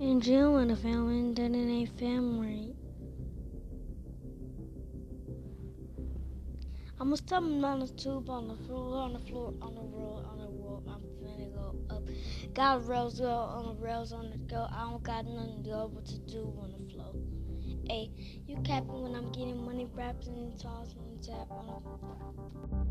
In jail in a family, then in a family. I'm stumbling on the tube, on the floor, on the floor, on the road, on the wall. I'm finna go up. Got rails go on the rails on the go. I don't got nothing to go but to do on the flow. Hey, you capping when I'm getting money, raps and tossing and tap on the.